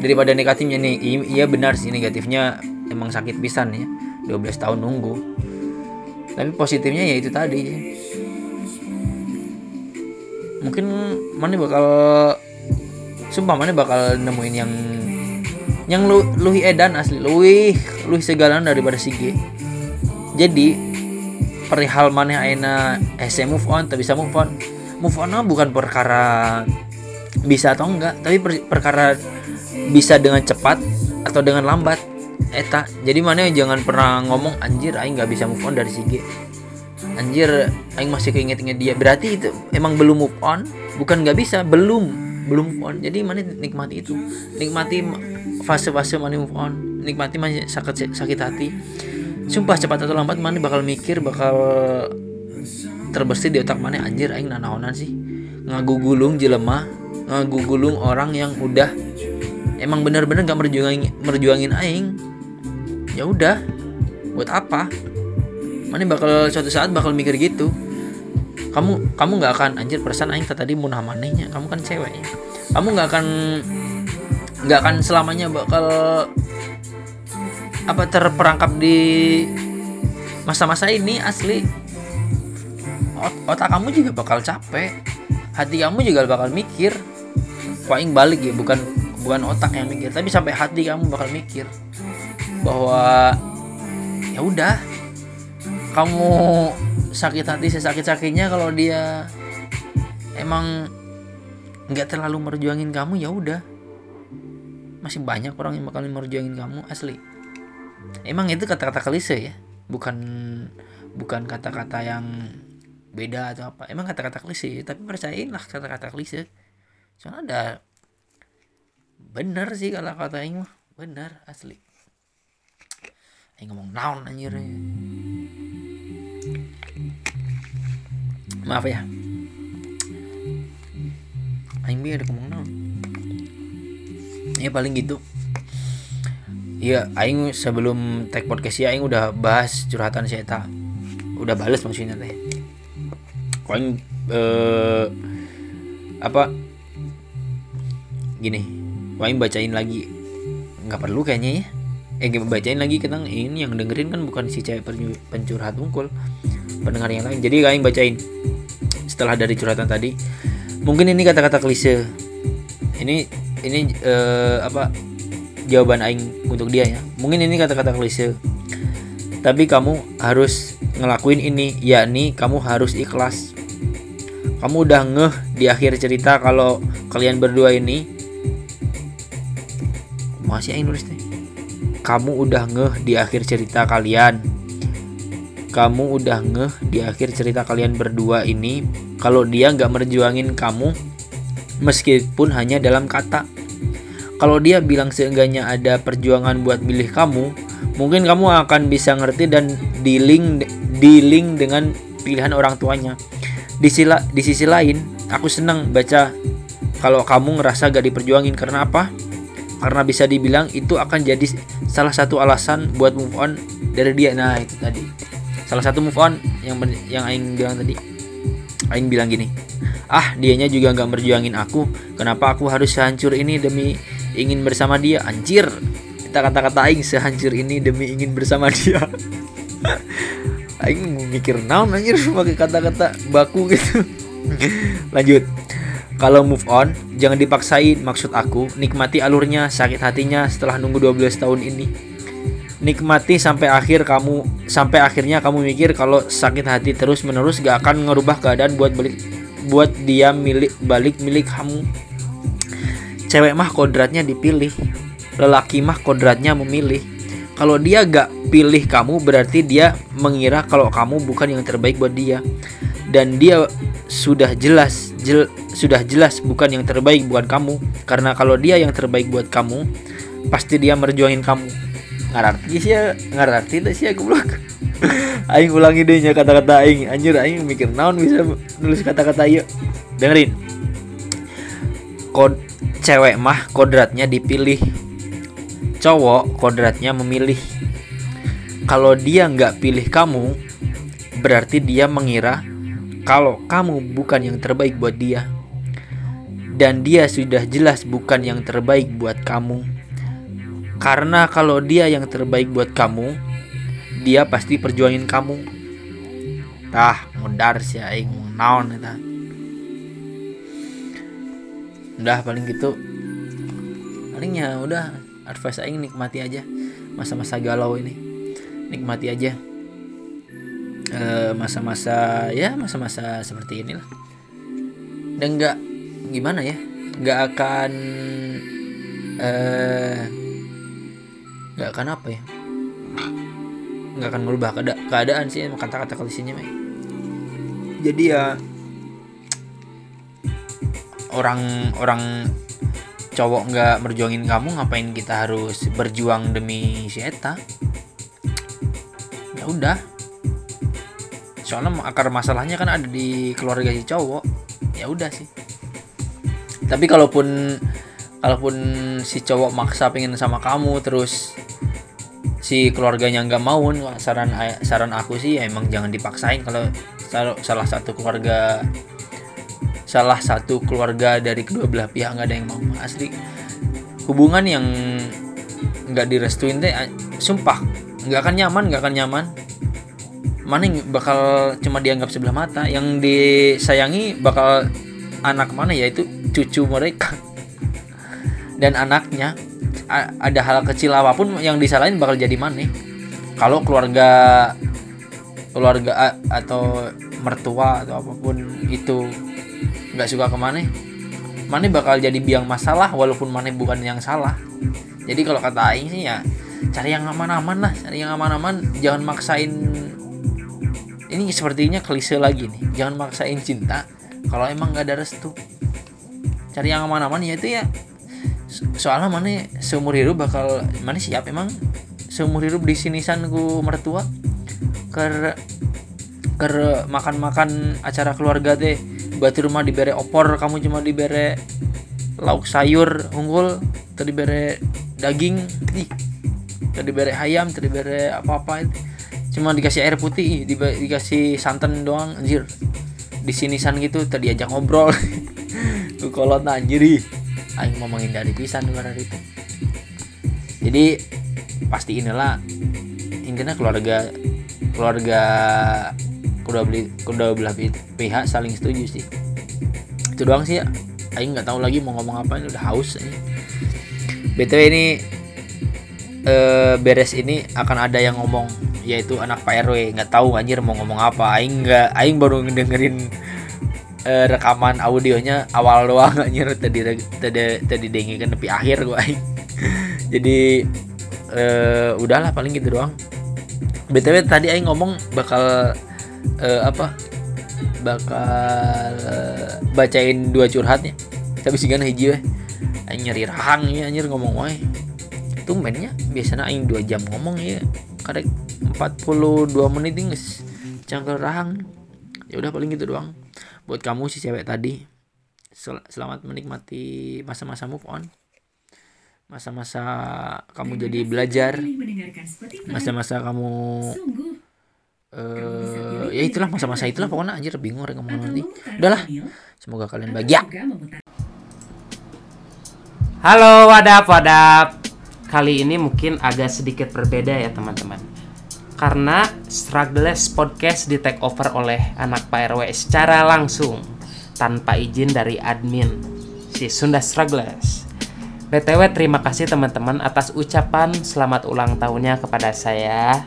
Daripada negatifnya nih iya benar sih negatifnya emang sakit pisan ya. 12 tahun nunggu. Tapi positifnya ya itu tadi. Mungkin mana bakal sumpah mana bakal nemuin yang yang lu luhi edan asli. Luhi luhi segala daripada Sige jadi perihal mana aina ese move on tapi bisa move on. Move on bukan perkara bisa atau enggak tapi per, perkara bisa dengan cepat atau dengan lambat. Eta jadi mana jangan pernah ngomong anjir aing nggak bisa move on dari si G anjir aing masih keinget-inget dia. Berarti itu emang belum move on bukan nggak bisa belum belum move on. Jadi mana nikmati itu. Nikmati fase-fase mana move on. Nikmati masih sakit sakit hati sumpah cepat atau lambat mana bakal mikir bakal terbersih di otak mana anjir aing nanaonan sih. Ngagu gulung jelema ngegugulung orang yang udah emang bener-bener gak merjuangin merjuangin aing. Ya udah buat apa? Mana bakal suatu saat bakal mikir gitu. Kamu kamu nggak akan anjir perasaan aing tadi mau manehnya. Kamu kan cewek ya kamu nggak akan nggak akan selamanya bakal apa terperangkap di masa-masa ini asli. Ot otak kamu juga bakal capek. Hati kamu juga bakal mikir. Paling balik ya bukan bukan otak yang mikir tapi sampai hati kamu bakal mikir bahwa ya udah kamu sakit hati sesakit sakitnya kalau dia emang nggak terlalu merjuangin kamu ya udah. Masih banyak orang yang bakal merjuangin kamu asli emang itu kata-kata klise ya? Bukan bukan kata-kata yang beda atau apa. Emang kata-kata klise tapi percayain lah kata-kata klise. Soalnya ada bener sih kalau kata ini mah. Bener asli. Aing ngomong naon anjir. Maaf ya. Aing ada ngomong naon. Ya paling gitu Iya, Aing sebelum tag podcast ya Aing udah bahas curhatan si Eta. Udah bales maksudnya teh. Aing eh, apa? Gini Aing bacain lagi. Nggak perlu kayaknya ya. Eh bacain lagi kita ini yang dengerin kan bukan si cewek pencurhat unggul. Pendengar yang lain. Jadi kalian bacain. Setelah dari curhatan tadi mungkin ini kata-kata klise. Ini ini uh, apa jawaban aing untuk dia ya. Mungkin ini kata-kata klise. Tapi kamu harus ngelakuin ini yakni kamu harus ikhlas. Kamu udah ngeh di akhir cerita kalau kalian berdua ini. Masih aing nulis deh kamu udah ngeh di akhir cerita kalian. Kamu udah ngeh di akhir cerita kalian berdua ini kalau dia nggak merjuangin kamu meskipun hanya dalam kata kalau dia bilang seenggaknya ada perjuangan buat milih kamu mungkin kamu akan bisa ngerti dan dealing dealing dengan pilihan orang tuanya. Di sisi, di sisi lain aku senang baca kalau kamu ngerasa gak diperjuangin. Karena apa? Karena bisa dibilang itu akan jadi salah satu alasan buat move on dari dia. Nah itu tadi. Salah satu move on yang yang aing bilang tadi. Aing bilang gini ah dianya juga nggak merjuangin aku. Kenapa aku harus sehancur ini demi ingin bersama dia anjir kita kata-kata aing sehancur ini demi ingin bersama dia aing mikir naon anjir pakai kata-kata baku gitu lanjut kalau move on, jangan dipaksain maksud aku. Nikmati alurnya, sakit hatinya setelah nunggu 12 tahun ini. Nikmati sampai akhir kamu sampai akhirnya kamu mikir kalau sakit hati terus menerus gak akan ngerubah keadaan buat balik buat dia milik balik milik kamu. Cewek mah kodratnya dipilih, lelaki mah kodratnya memilih. Kalau dia gak pilih kamu berarti dia mengira kalau kamu bukan yang terbaik buat dia. Dan dia sudah jelas jel, sudah jelas bukan yang terbaik buat kamu. Karena kalau dia yang terbaik buat kamu pasti dia merjuangin kamu. Ngarti sih ya ngarti itu sih aku blok aing ulangi deh kata-kata aing. Anjir aing mikir naon bisa nulis kata-kata yuk dengerin kod cewek mah kodratnya dipilih. Cowok kodratnya memilih. Kalau dia nggak pilih kamu berarti dia mengira kalau kamu bukan yang terbaik buat dia. Dan dia sudah jelas bukan yang terbaik buat kamu. Karena kalau dia yang terbaik buat kamu dia pasti perjuangin kamu. Tah mudar sih aing naon eta udah paling gitu. Palingnya udah advice aing nikmati aja masa-masa galau ini. Nikmati aja Eh, masa-masa uh, ya masa-masa seperti inilah. Dan nggak gimana ya nggak akan eh, nggak uh, akan apa ya nggak akan merubah keada keadaan sih kata-kata kalisinya jadi ya orang orang cowok nggak berjuangin kamu ngapain kita harus berjuang demi si Eta? Ya udah. Soalnya akar masalahnya kan ada di keluarga si cowok. Ya udah sih. Tapi kalaupun kalaupun si cowok maksa pengen sama kamu terus si keluarganya nggak mau saran saran aku sih ya emang jangan dipaksain kalau salah satu keluarga salah satu keluarga dari kedua belah pihak nggak ada yang mau asli. Hubungan yang nggak direstuin teh sumpah nggak akan nyaman nggak akan nyaman. Mana bakal cuma dianggap sebelah mata? Yang disayangi bakal anak mana ya? Itu cucu mereka. Dan anaknya ada hal kecil apa pun yang disalahin bakal jadi mana kalau keluarga keluarga atau mertua atau apa pun itu nggak suka ke mana mana bakal jadi biang masalah walaupun mana bukan yang salah. Jadi kalau kata Aing sih ya cari yang aman-aman lah cari yang aman-aman. Jangan maksain ini sepertinya klise lagi nih. Jangan maksain cinta kalau emang gak ada restu. Cari yang aman-aman ya itu ya. Soalnya mana seumur hidup bakal mana siap emang. Seumur hidup di sini ku mertua. Ker ker makan-makan acara keluarga teh batu rumah dibere opor kamu cuma dibere lauk sayur unggul tadi bere daging ih tadi bere ayam tadi bere apa-apa cuma dikasih air putih di, dikasih santan doang anjir. Di sini san gitu tadi ajak ngobrol. Kalau anjir aing mau menghindari pisan luar itu. Jadi pasti inilah intinya keluarga keluarga kuda beli kuda belah pihak saling setuju sih. Itu doang sih ya. Aing nggak tahu lagi mau ngomong apa ini udah haus ini. Btw ini uh, beres ini akan ada yang ngomong yaitu anak Pak RW nggak tahu anjir mau ngomong apa. Aing nggak Aing baru ngedengerin uh, rekaman audionya awal doang anjir. Tadi tadi tadi dengerin tapi akhir gua Aing. Jadi uh, udahlah paling gitu doang. Btw tadi Aing ngomong bakal uh, apa? Bakal bacain dua curhatnya tapi sih kan hiji weh. Nyari rahang ya anjir ngomong wae. Itu mainnya biasanya aing dua jam ngomong ya. Kadek 42 menit guys cangkel rahang. Ya udah paling gitu doang. Buat kamu si cewek tadi sel selamat menikmati masa-masa move on. Masa-masa kamu jadi belajar. Masa-masa kamu uh, ya itulah masa-masa itulah pokoknya anjir bingung orang ngomong nanti udahlah semoga kalian bahagia. halo wadap wadap. Kali ini mungkin agak sedikit berbeda ya teman-teman. Karena Struggless Podcast di take over oleh anak Pak RW secara langsung tanpa izin dari admin si Sunda Struggless BTW terima kasih teman-teman atas ucapan selamat ulang tahunnya kepada saya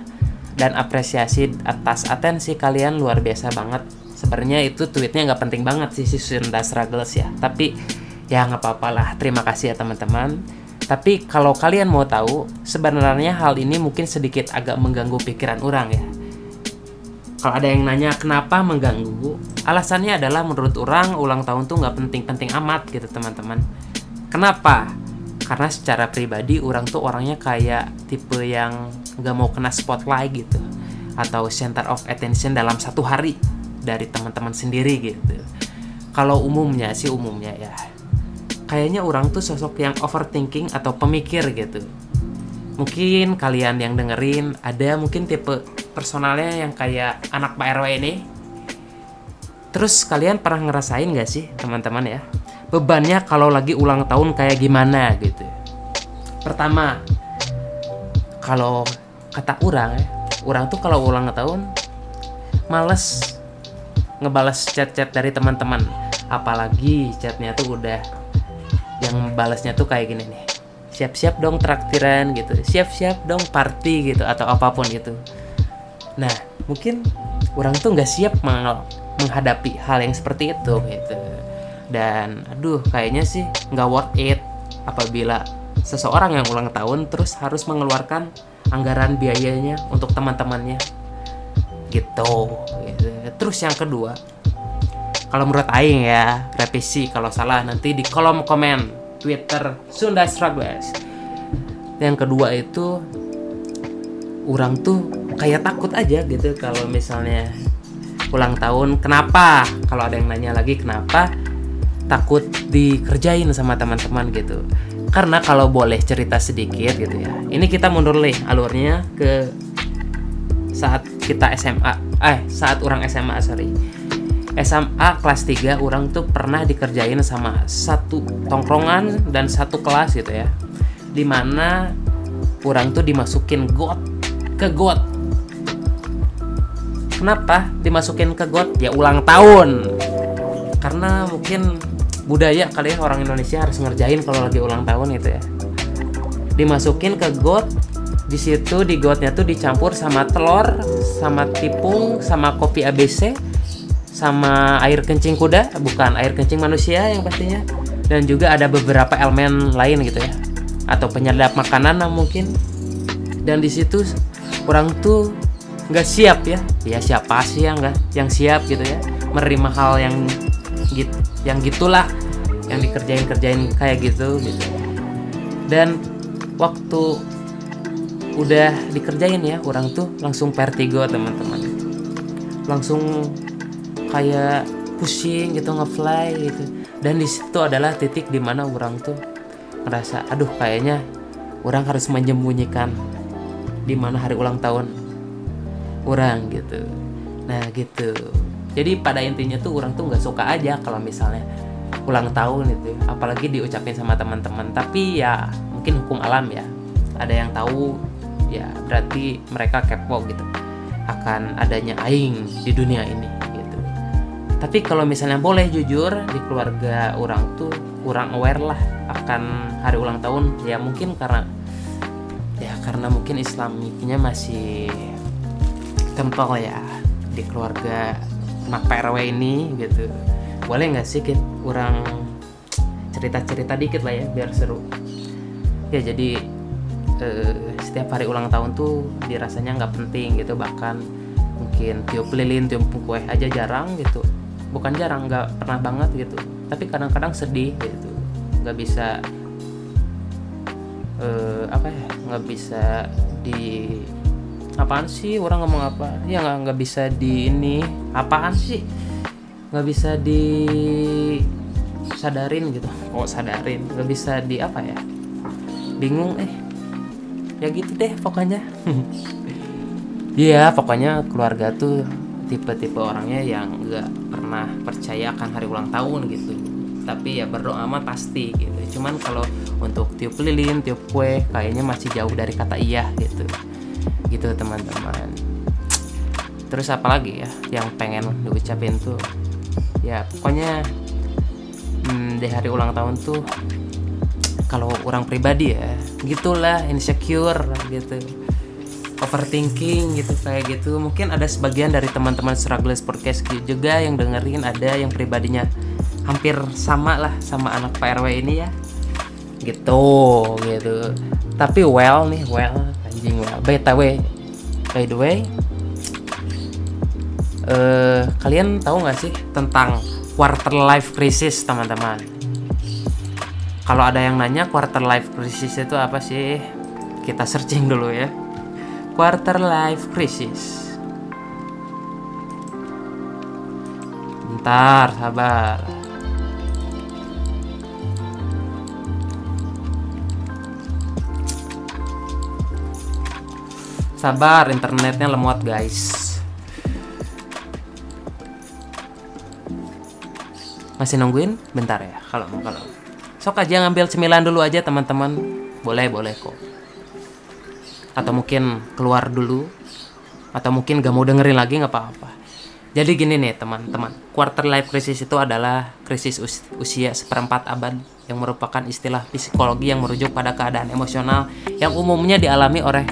dan apresiasi atas atensi kalian luar biasa banget. Sebenarnya itu tweetnya nggak penting banget sih si Sunda Struggles ya. Tapi ya nggak apa-apa lah. Terima kasih ya teman-teman. Tapi kalau kalian mau tahu sebenarnya hal ini mungkin sedikit agak mengganggu pikiran orang ya. Kalau ada yang nanya kenapa mengganggu? Alasannya adalah menurut orang ulang tahun tuh nggak penting-penting amat gitu teman-teman. Kenapa? Karena secara pribadi orang tuh orangnya kayak tipe yang nggak mau kena spotlight gitu. Atau center of attention dalam satu hari dari teman-teman sendiri gitu. Kalau umumnya sih umumnya ya. Kayaknya orang tuh sosok yang overthinking atau pemikir gitu. Mungkin kalian yang dengerin ada mungkin tipe personalnya yang kayak anak Pak RW ini. Terus kalian pernah ngerasain gak sih teman-teman ya? Bebannya kalau lagi ulang tahun kayak gimana gitu. Pertama kalau kata orang ya orang tuh kalau ulang tahun males ngebales chat-chat dari teman-teman. Apalagi chatnya tuh udah yang balasnya tuh kayak gini nih. Siap-siap dong traktiran gitu. Siap-siap dong party gitu atau apa pun gitu. Nah mungkin orang tuh nggak siap menghadapi hal yang seperti itu gitu. Dan aduh kayaknya sih nggak worth it apabila seseorang yang ulang tahun terus harus mengeluarkan anggaran biayanya untuk teman-temannya. Gitu, terus yang kedua kalau menurut Aing ya revisi kalau salah nanti di kolom komen Twitter Sunda Struggles. Yang kedua itu orang tuh kayak takut aja gitu kalau misalnya ulang tahun kenapa? Kalau ada yang nanya lagi kenapa? Takut dikerjain sama teman-teman gitu karena kalau boleh cerita sedikit gitu ya. Ini kita mundur nih alurnya ke saat kita SMA eh saat orang SMA sorry. SMA kelas 3 orang tuh pernah dikerjain sama satu tongkrongan dan satu kelas gitu ya. Di mana orang tuh dimasukin got ke got. Kenapa dimasukin ke got? Ya ulang tahun. Karena mungkin budaya kali ya orang Indonesia harus ngerjain kalau lagi ulang tahun itu ya. Dimasukin ke got di situ di gotnya tuh dicampur sama telur sama tipung sama kopi ABC sama air kencing kuda bukan air kencing manusia yang pastinya. Dan juga ada beberapa elemen lain gitu ya atau penyedap makanan lah mungkin. Dan di situ orang tuh nggak siap ya. Ya siapa sih yang nggak yang siap gitu ya menerima hal yang gitu yang gitulah yang dikerjain kerjain kayak gitu gitu. Dan waktu udah dikerjain ya orang tuh langsung vertigo teman-teman. Langsung kayak pusing gitu ngefly gitu. Dan di situ adalah titik di mana orang tuh ngerasa aduh kayaknya orang harus menyembunyikan di mana hari ulang tahun orang gitu. Nah gitu jadi pada intinya tuh orang tuh nggak suka aja kalau misalnya ulang tahun itu apalagi diucapin sama teman-teman. Tapi ya mungkin hukum alam ya. Ada yang tahu ya berarti mereka kepo gitu akan adanya aing di dunia ini gitu. Tapi kalau misalnya boleh jujur di keluarga orang tuh kurang aware lah akan hari ulang tahun. Ya mungkin karena ya karena mungkin islamiknya masih kental ya di keluarga anak PRW ini gitu. Boleh nggak sih kita kurang cerita-cerita dikit lah ya biar seru? Ya jadi eh, setiap hari ulang tahun tuh dirasanya nggak penting gitu bahkan mungkin tiup lilin tiup kue aja jarang gitu. Bukan jarang nggak pernah banget gitu. Tapi kadang-kadang sedih gitu. Nggak bisa eh, apa ya nggak bisa di apaan sih? Orang ngomong apa? Ya nggak nggak bisa di ini. Apaan sih? Nggak bisa di sadarin gitu. Oh sadarin. Nggak bisa di apa ya? Bingung eh. Ya gitu deh pokoknya. Iya pokoknya keluarga tuh tipe-tipe orangnya yang nggak pernah percaya akan hari ulang tahun gitu. Tapi ya berdoa mah pasti gitu. Cuman kalau untuk tiup lilin tiup kue kayaknya masih jauh dari kata iya gitu gitu teman-teman. Terus apa lagi ya yang pengen diucapin tuh? Ya pokoknya hmm, di hari ulang tahun tuh kalau orang pribadi ya gitulah insecure gitu. Overthinking gitu kayak gitu. Mungkin ada sebagian dari teman-teman struggle podcast juga yang dengerin ada yang pribadinya hampir sama lah sama anak Pak RW ini ya. Gitu gitu. Tapi well nih well anjing well btw by the way eh kalian tahu nggak sih tentang quarter life crisis teman-teman? Kalau ada yang nanya quarter life crisis itu apa sih? Kita searching dulu ya. Quarter life crisis. Bentar sabar sabar internetnya lemot guys. Masih nungguin? Bentar ya kalau mau kalau. Sok aja ngambil cemilan dulu aja teman-teman. Boleh boleh kok. Atau mungkin keluar dulu. Atau mungkin gak mau dengerin lagi nggak apa-apa. Jadi gini nih teman-teman. Quarter life crisis itu adalah krisis us- usia seperempat abad yang merupakan istilah psikologi yang merujuk pada keadaan emosional yang umumnya dialami oleh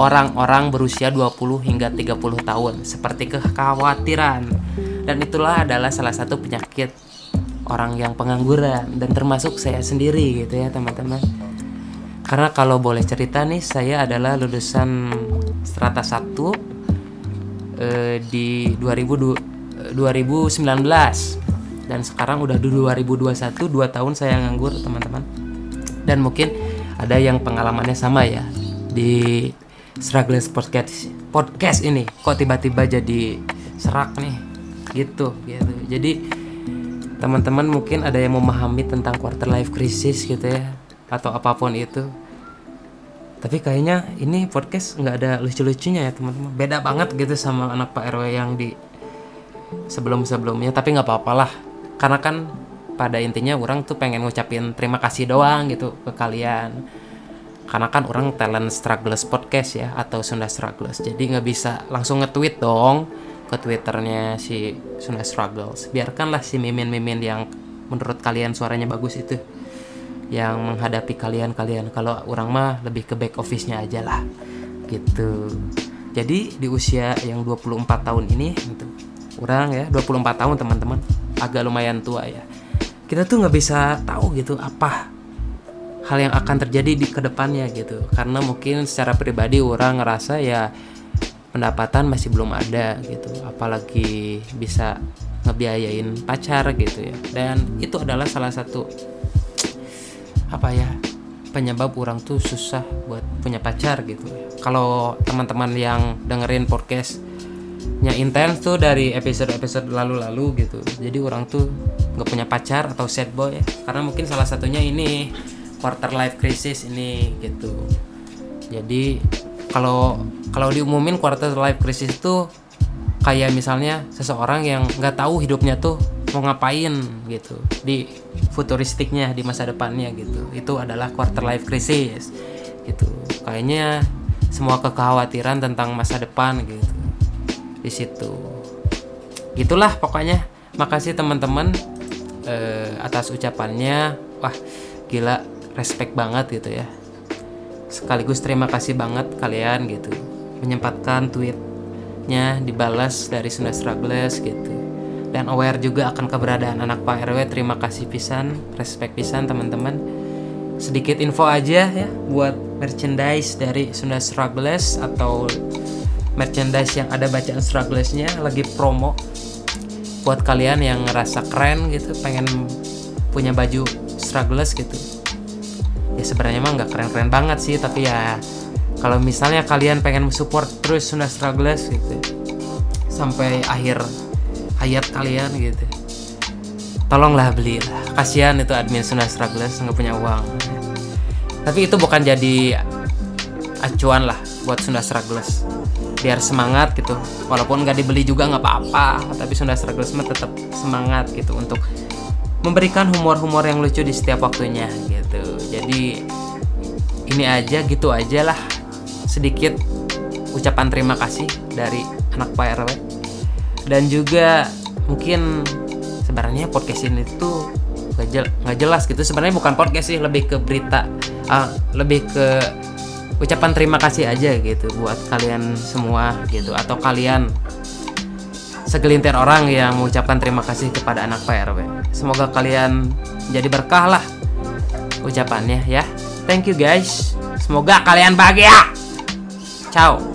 orang-orang berusia 20 hingga 30 tahun seperti kekhawatiran. Dan itulah adalah salah satu penyakit orang yang pengangguran dan termasuk saya sendiri gitu ya teman-teman. Karena kalau boleh cerita nih saya adalah lulusan strata 1 eh, di 2000, 2019 dan sekarang udah 2021 2 tahun saya nganggur teman-teman. Dan mungkin ada yang pengalamannya sama ya di Struggles podcast podcast ini. Kok tiba-tiba jadi serak nih? Gitu gitu. Jadi teman-teman mungkin ada yang memahami tentang quarter life crisis gitu ya atau apa pun itu. Tapi kayaknya ini podcast nggak ada lucu-lucunya ya teman-teman. Beda banget gitu sama anak Pak RW yang di sebelum-sebelumnya tapi nggak apa-apa lah. Karena kan pada intinya orang tuh pengen ngucapin terima kasih doang gitu ke kalian karena kan orang talent struggles podcast ya atau Sunda struggles jadi nggak bisa langsung nge-tweet dong ke twitternya si Sunda struggles. Biarkanlah si mimin-mimin yang menurut kalian suaranya bagus itu yang menghadapi kalian-kalian. Kalau orang mah lebih ke back office-nya aja lah gitu. Jadi di usia yang 24 tahun ini gitu. Orang ya 24 tahun teman-teman. Agak lumayan tua ya. Kita tuh nggak bisa tahu gitu apa hal yang akan terjadi di ke depannya gitu. Karena mungkin secara pribadi orang ngerasa ya pendapatan masih belum ada gitu. Apalagi bisa ngebiayain pacar gitu ya. Dan itu adalah salah satu apa ya penyebab orang tuh susah buat punya pacar gitu. Kalau teman-teman yang dengerin podcastnya intens tuh dari episode-episode lalu-lalu gitu. Jadi orang tuh nggak punya pacar atau sad boy ya. Karena mungkin salah satunya ini quarter life crisis ini gitu. Jadi kalau kalau diumumin quarter life crisis itu kayak misalnya seseorang yang nggak tahu hidupnya tuh mau ngapain gitu. Di futuristiknya di masa depannya gitu. Itu adalah quarter life crisis gitu. Kayaknya semua kekhawatiran tentang masa depan gitu. Di situ. Gitulah pokoknya. Makasih teman-teman eh, atas ucapannya. Wah gila respect banget gitu ya sekaligus terima kasih banget kalian gitu menyempatkan tweetnya dibalas dari Sunda Struggles gitu dan aware juga akan keberadaan anak Pak RW. Terima kasih pisan, respect pisan teman-teman. Sedikit info aja ya buat merchandise dari Sunda Struggles atau merchandise yang ada bacaan Strugglesnya lagi promo buat kalian yang ngerasa keren gitu, pengen punya baju Struggles gitu. Ya sebenarnya mah nggak keren-keren banget sih, tapi ya kalau misalnya kalian pengen support terus Sunda Struggles gitu sampai akhir hayat kalian gitu tolonglah beli lah kasihan itu admin Sunda Struggles nggak punya uang. Tapi itu bukan jadi acuan lah buat Sunda Struggles. Biar semangat gitu walaupun nggak dibeli juga nggak apa-apa tapi Sunda Struggles tetap semangat gitu untuk memberikan humor-humor yang lucu di setiap waktunya gitu. Jadi ini aja gitu aja lah. Sedikit ucapan terima kasih dari anak Pak RW dan juga mungkin sebenarnya podcast ini tuh nggak jel jelas gitu. Sebenarnya bukan podcast sih lebih ke berita uh, lebih ke ucapan terima kasih aja gitu buat kalian semua gitu. Atau kalian segelintir orang yang mengucapkan terima kasih kepada anak Pak RW. Semoga kalian jadi berkah lah ucapannya ya. Thank you guys. Semoga kalian bahagia. Ciao.